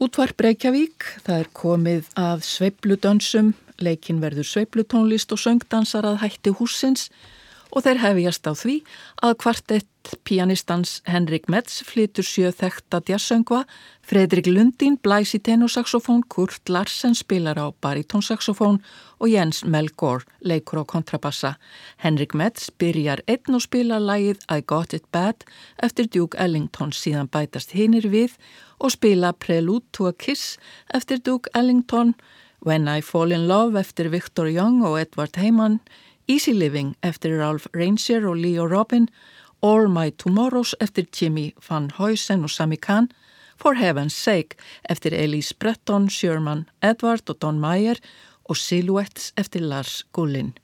Útvarp Reykjavík, það er komið að sveibludönsum, leikin verður sveiplutónlist og söngdansar að hætti húsins og þeir hefjast á því að kvartett pianistans Henrik Metz flytur sjö þekta djassöngva, Fredrik Lundin blæs í tenosaxofón, Kurt Larsen spilar á baritónsaxofón og Jens Melgård leikur á kontrabassa. Henrik Metz byrjar einn og spila lægið I Got It Bad eftir Duke Ellington síðan bætast hinnir við og spila Prelude to a Kiss eftir Duke Ellington, When I Fall in Love eftir Victor Young og Edward Heyman, Easy Living eftir Ralph Ranger og Leo Robin, All My Tomorrows eftir Jimmy Van Huysen og Sami Khan, For Heaven's Sake eftir Elise Breton, Sherman Edward og Don Meyer og Silhouettes eftir Lars Gullin.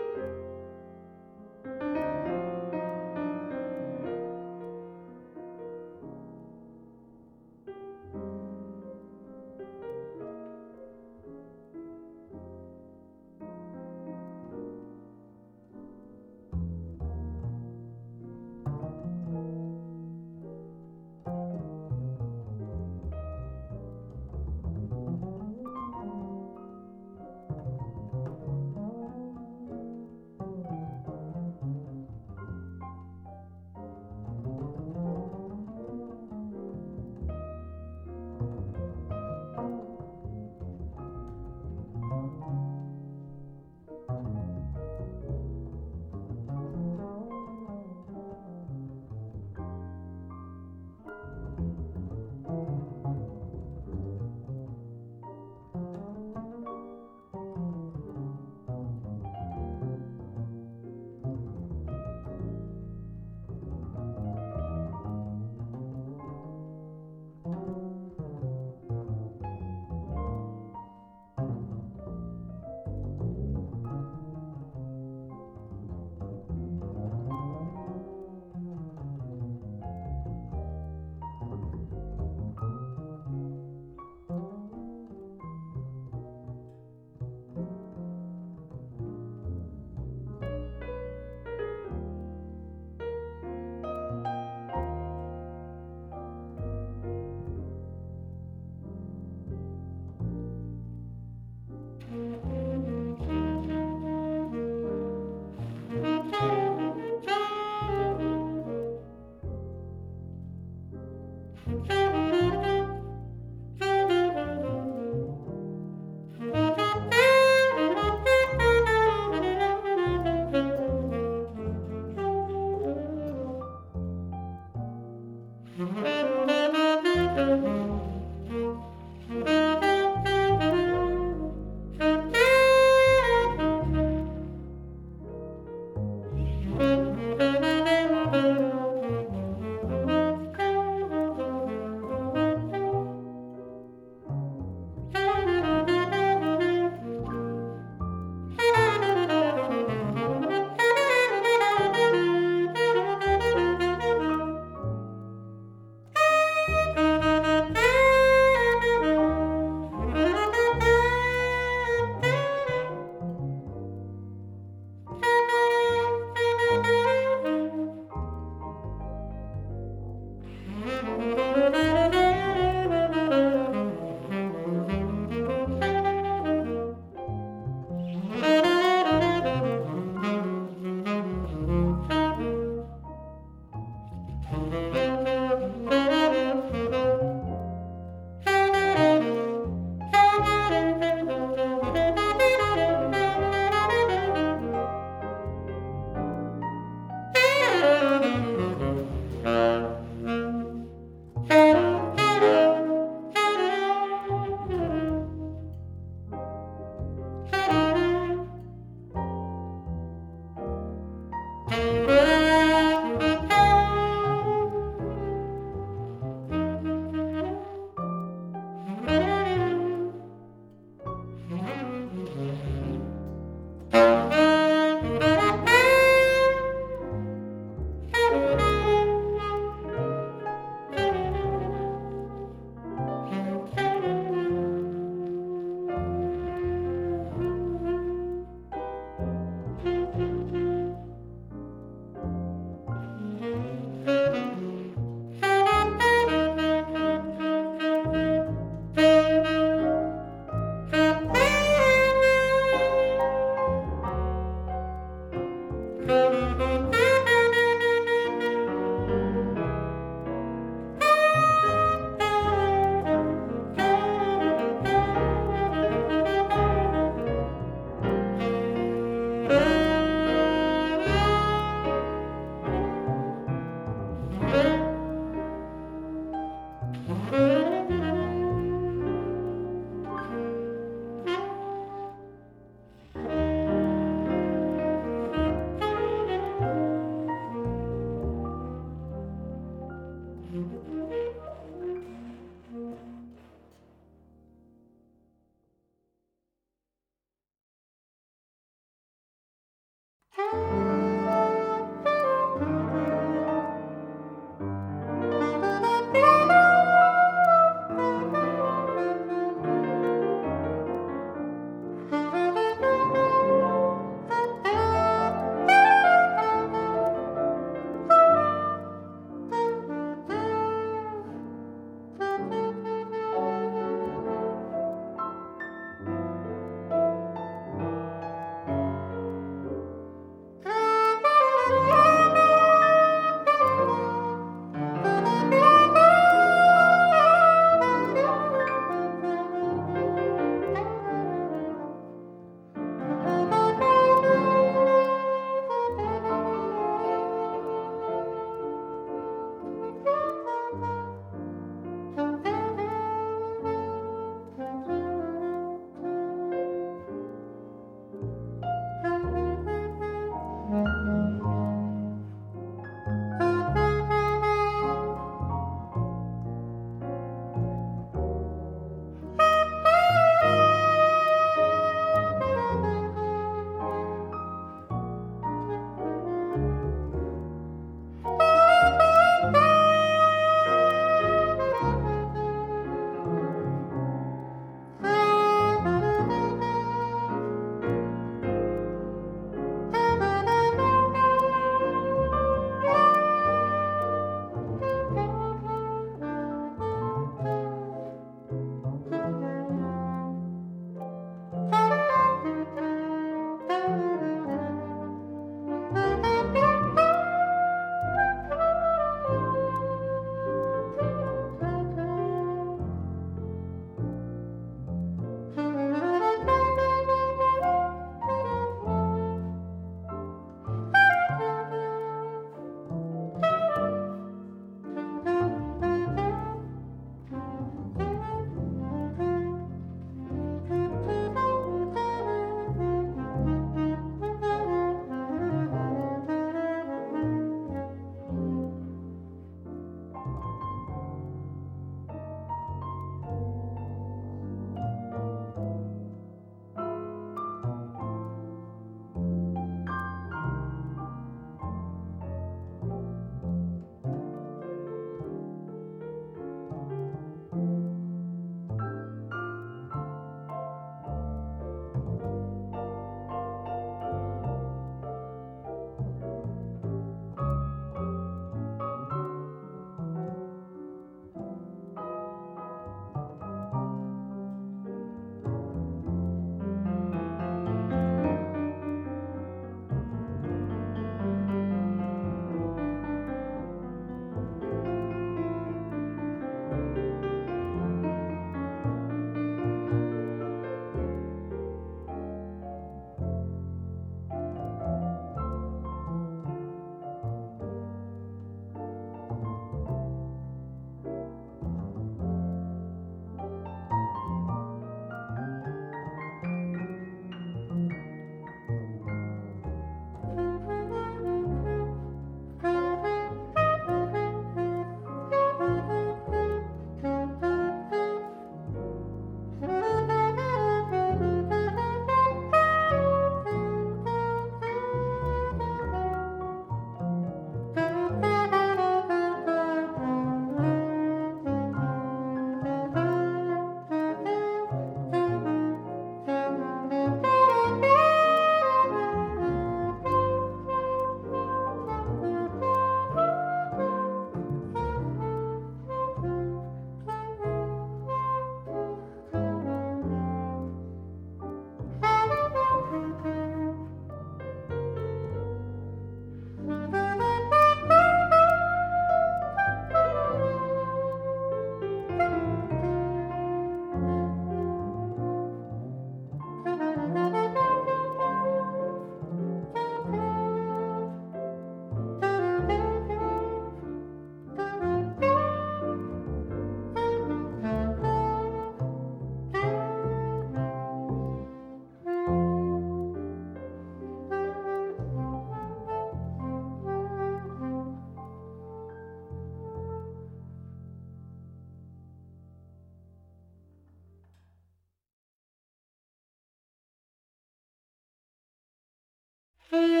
Mm-hmm.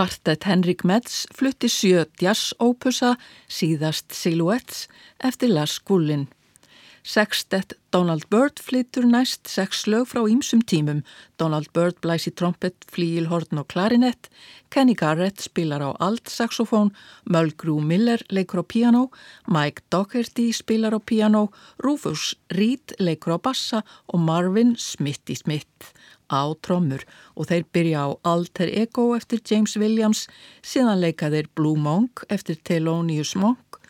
Kvartett Henrik Metz flutti sjö jazz-ópusa síðast Silhouettes eftir Lars Gullin. Sextett Donald Byrd flyttur næst sex lög frá ýmsum tímum. Donald Byrd blæsi trompet, flíil, horn og klarinett. Kenny Garrett spilar á alt-saxofón. Mulgrew Miller leikur á piano. Mike Doherty spilar á piano. Rufus Reed leikur á bassa og Marvin Smitty Smith á trommur og þeir byrja á Alter Ego eftir James Williams, síðan leika þeir Blue Monk eftir Thelonious Monk.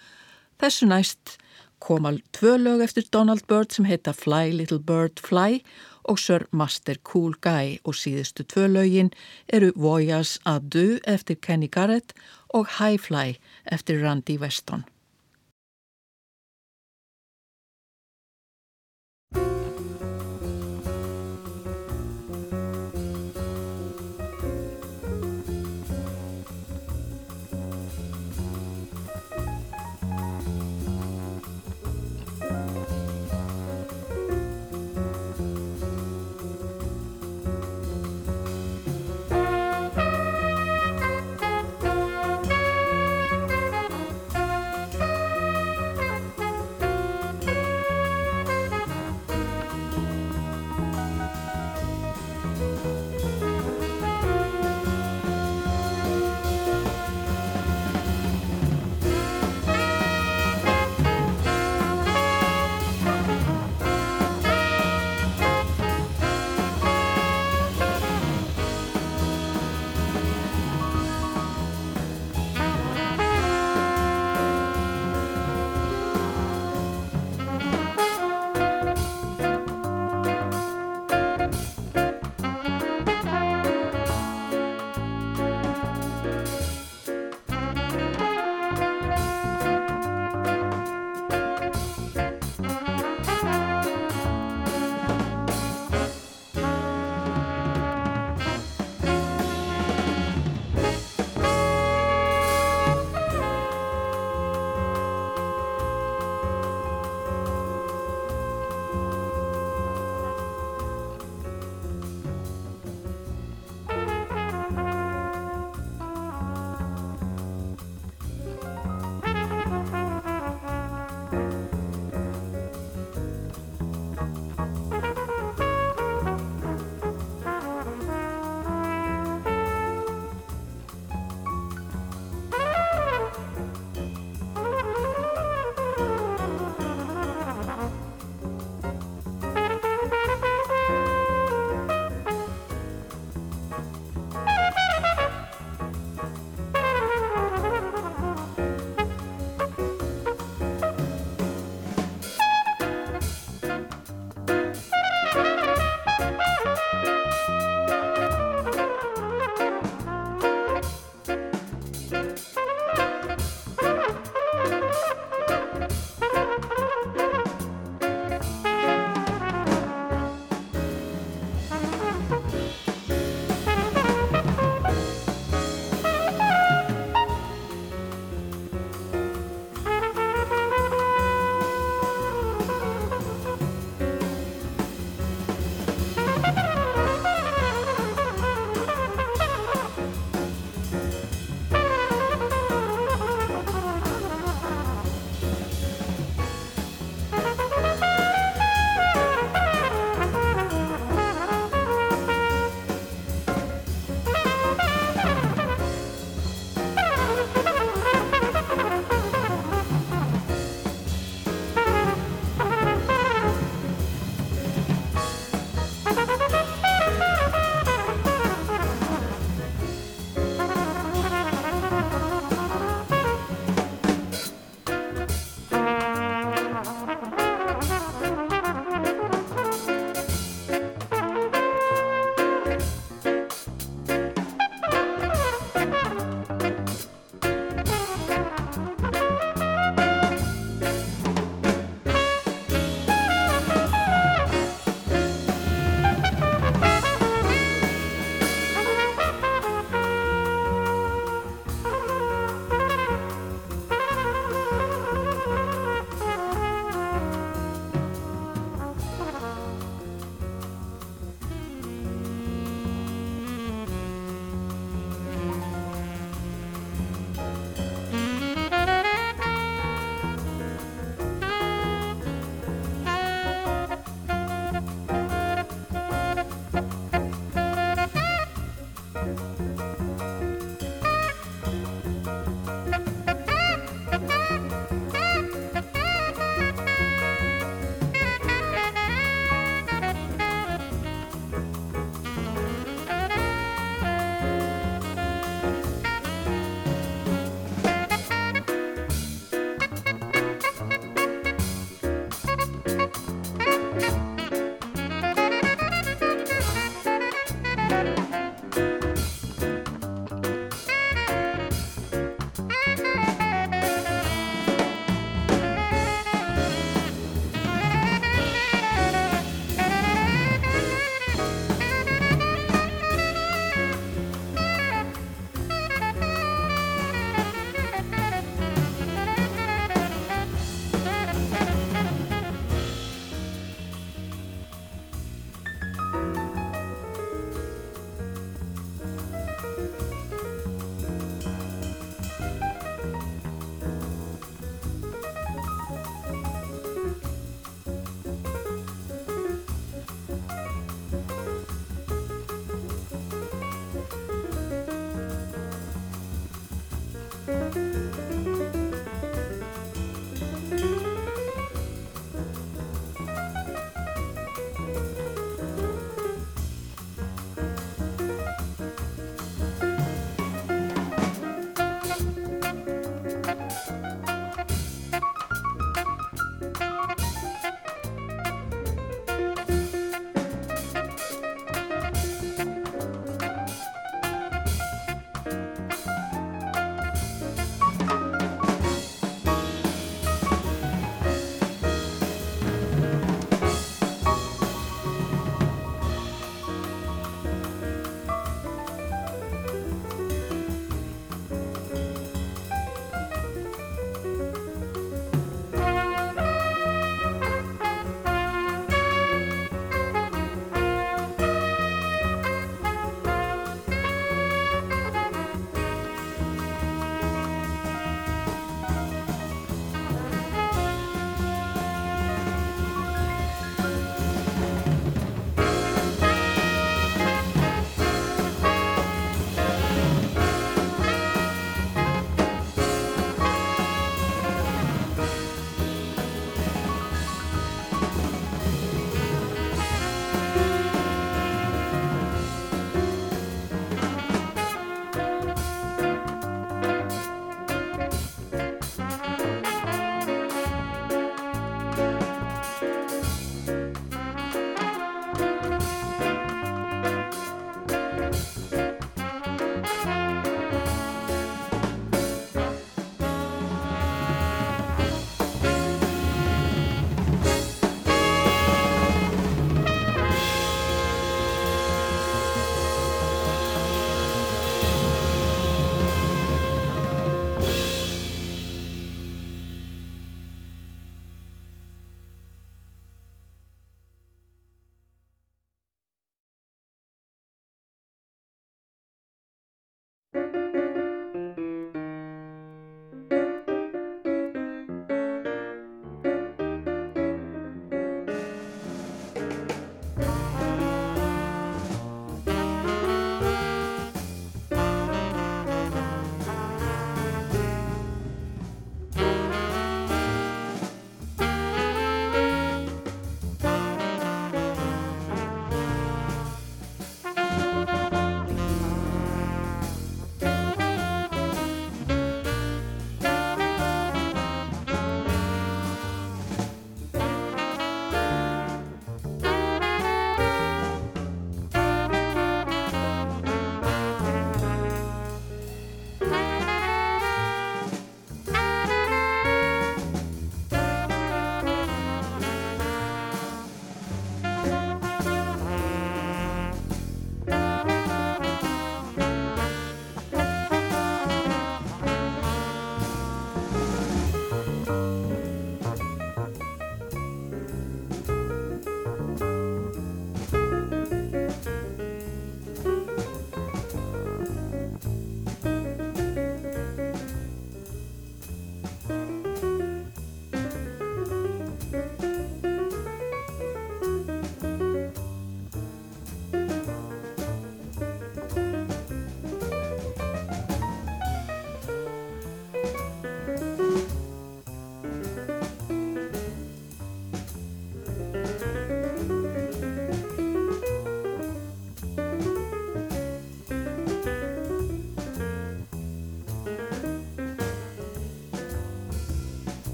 Þessu næst koma tvö lög eftir Donald Byrd sem heita Fly Little Bird Fly og Sir Master Cool Guy og síðustu tvö lögin eru Voyage à Deux eftir Kenny Garrett og High Fly eftir Randy Weston.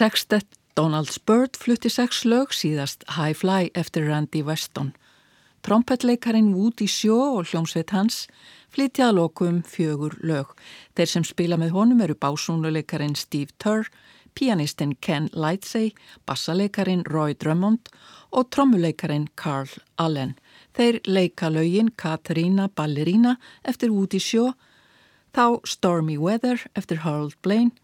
Sextet Donald Byrd flutti sex lög síðast High Fly eftir Randy Weston. Trompetleikarin Woody Shaw og hljómsveit hans flytja að lokum fjögur lög. Þeir sem spila með honum eru básúnuleikarin Steve Turr, pianistinn Ken Lightsey, bassaleikarin Roy Drummond og trommuleikarin Carl Allen. Þeir leika lögin Katarina Ballerina eftir Woody Shaw, þá Stormy Weather eftir Harold Blaine,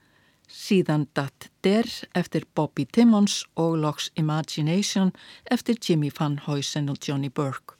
síðan Dat Der eftir Bobby Timmons og Lox Imagination eftir Jimmy Van Huysen og Johnny Burke.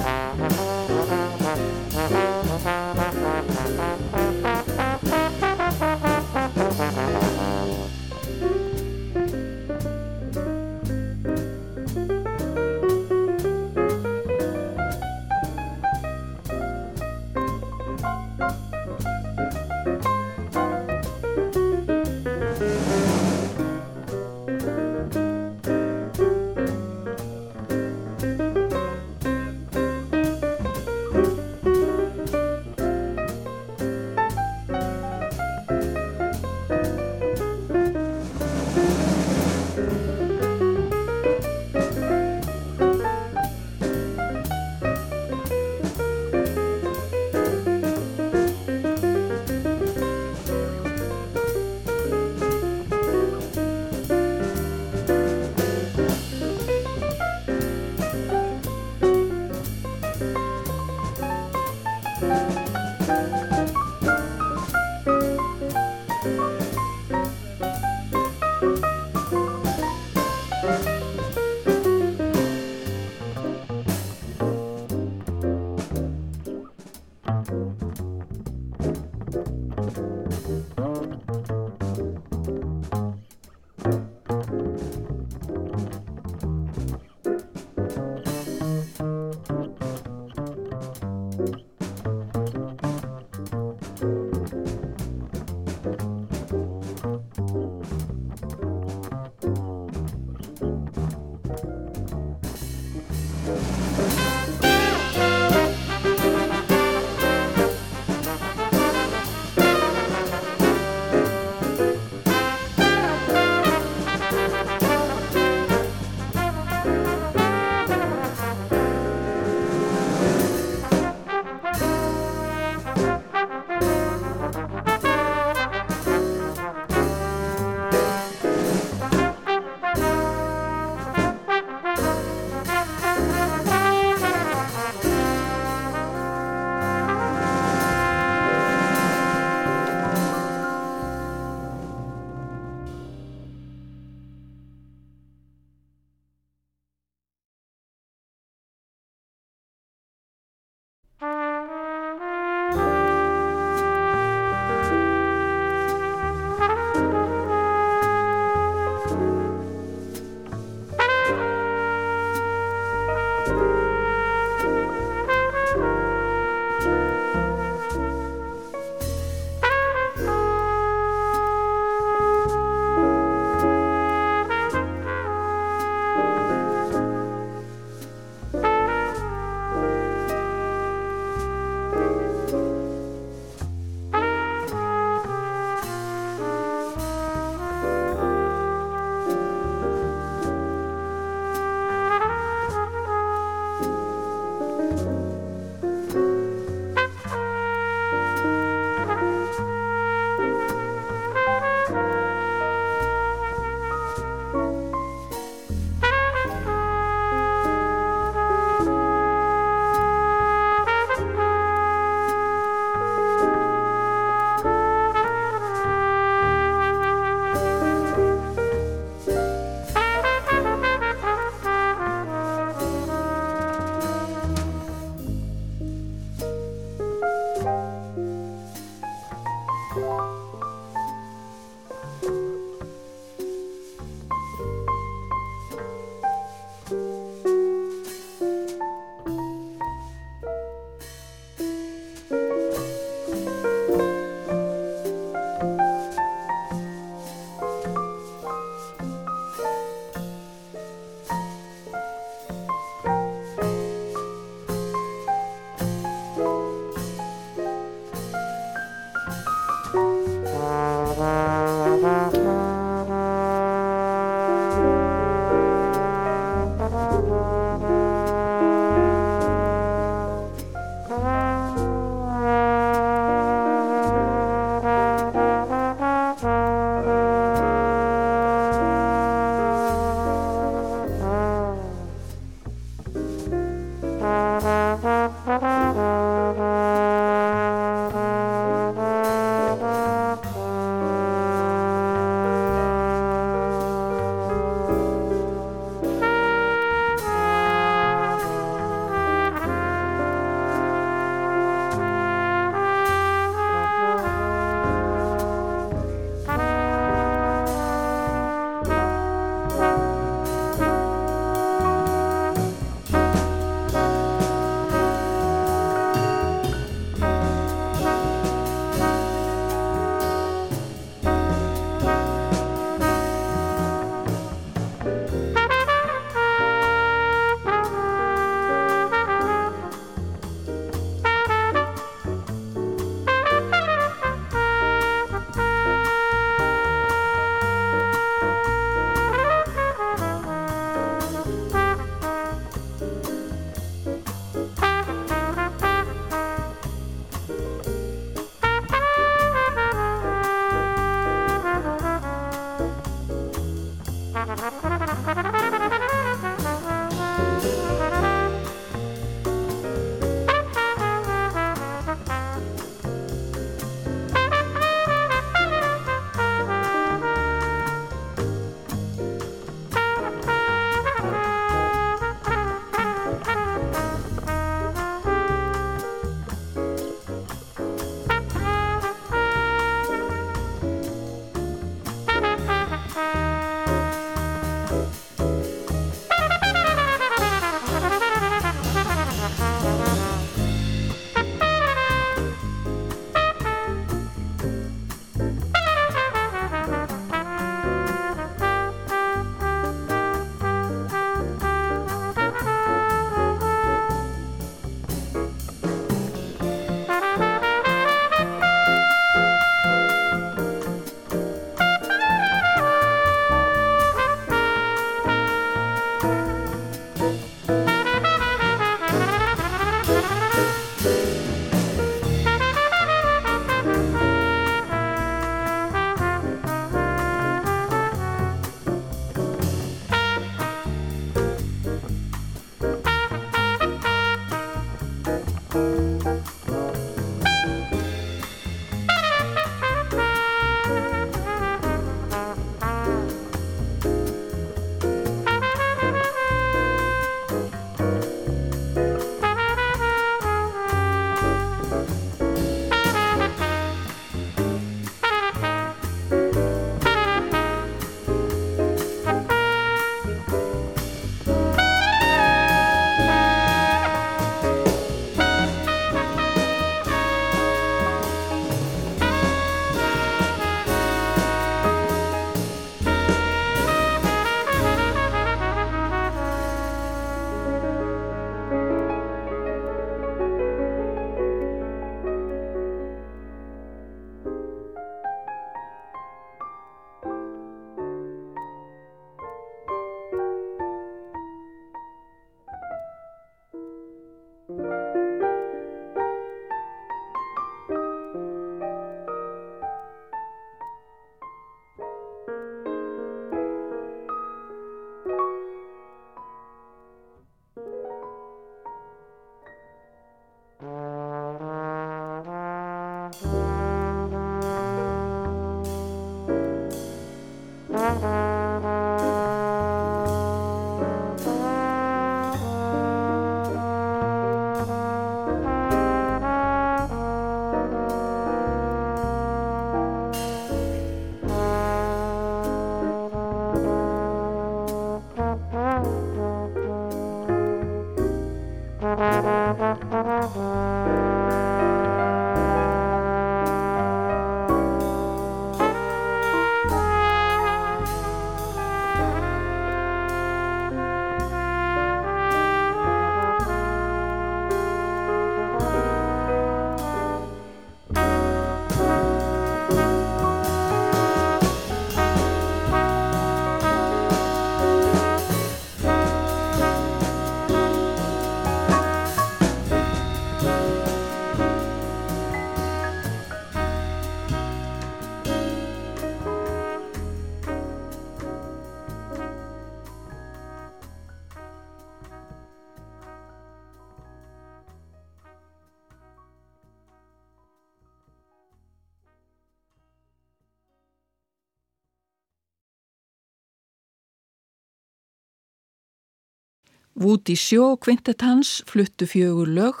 Woody Shaw kvintet hans fluttu fjögur lög,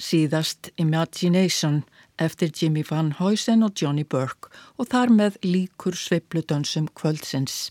síðast Imagination eftir Jimmy Van Huysen og Johnny Burke og þar með líkur sveipludönsum kvöldsins.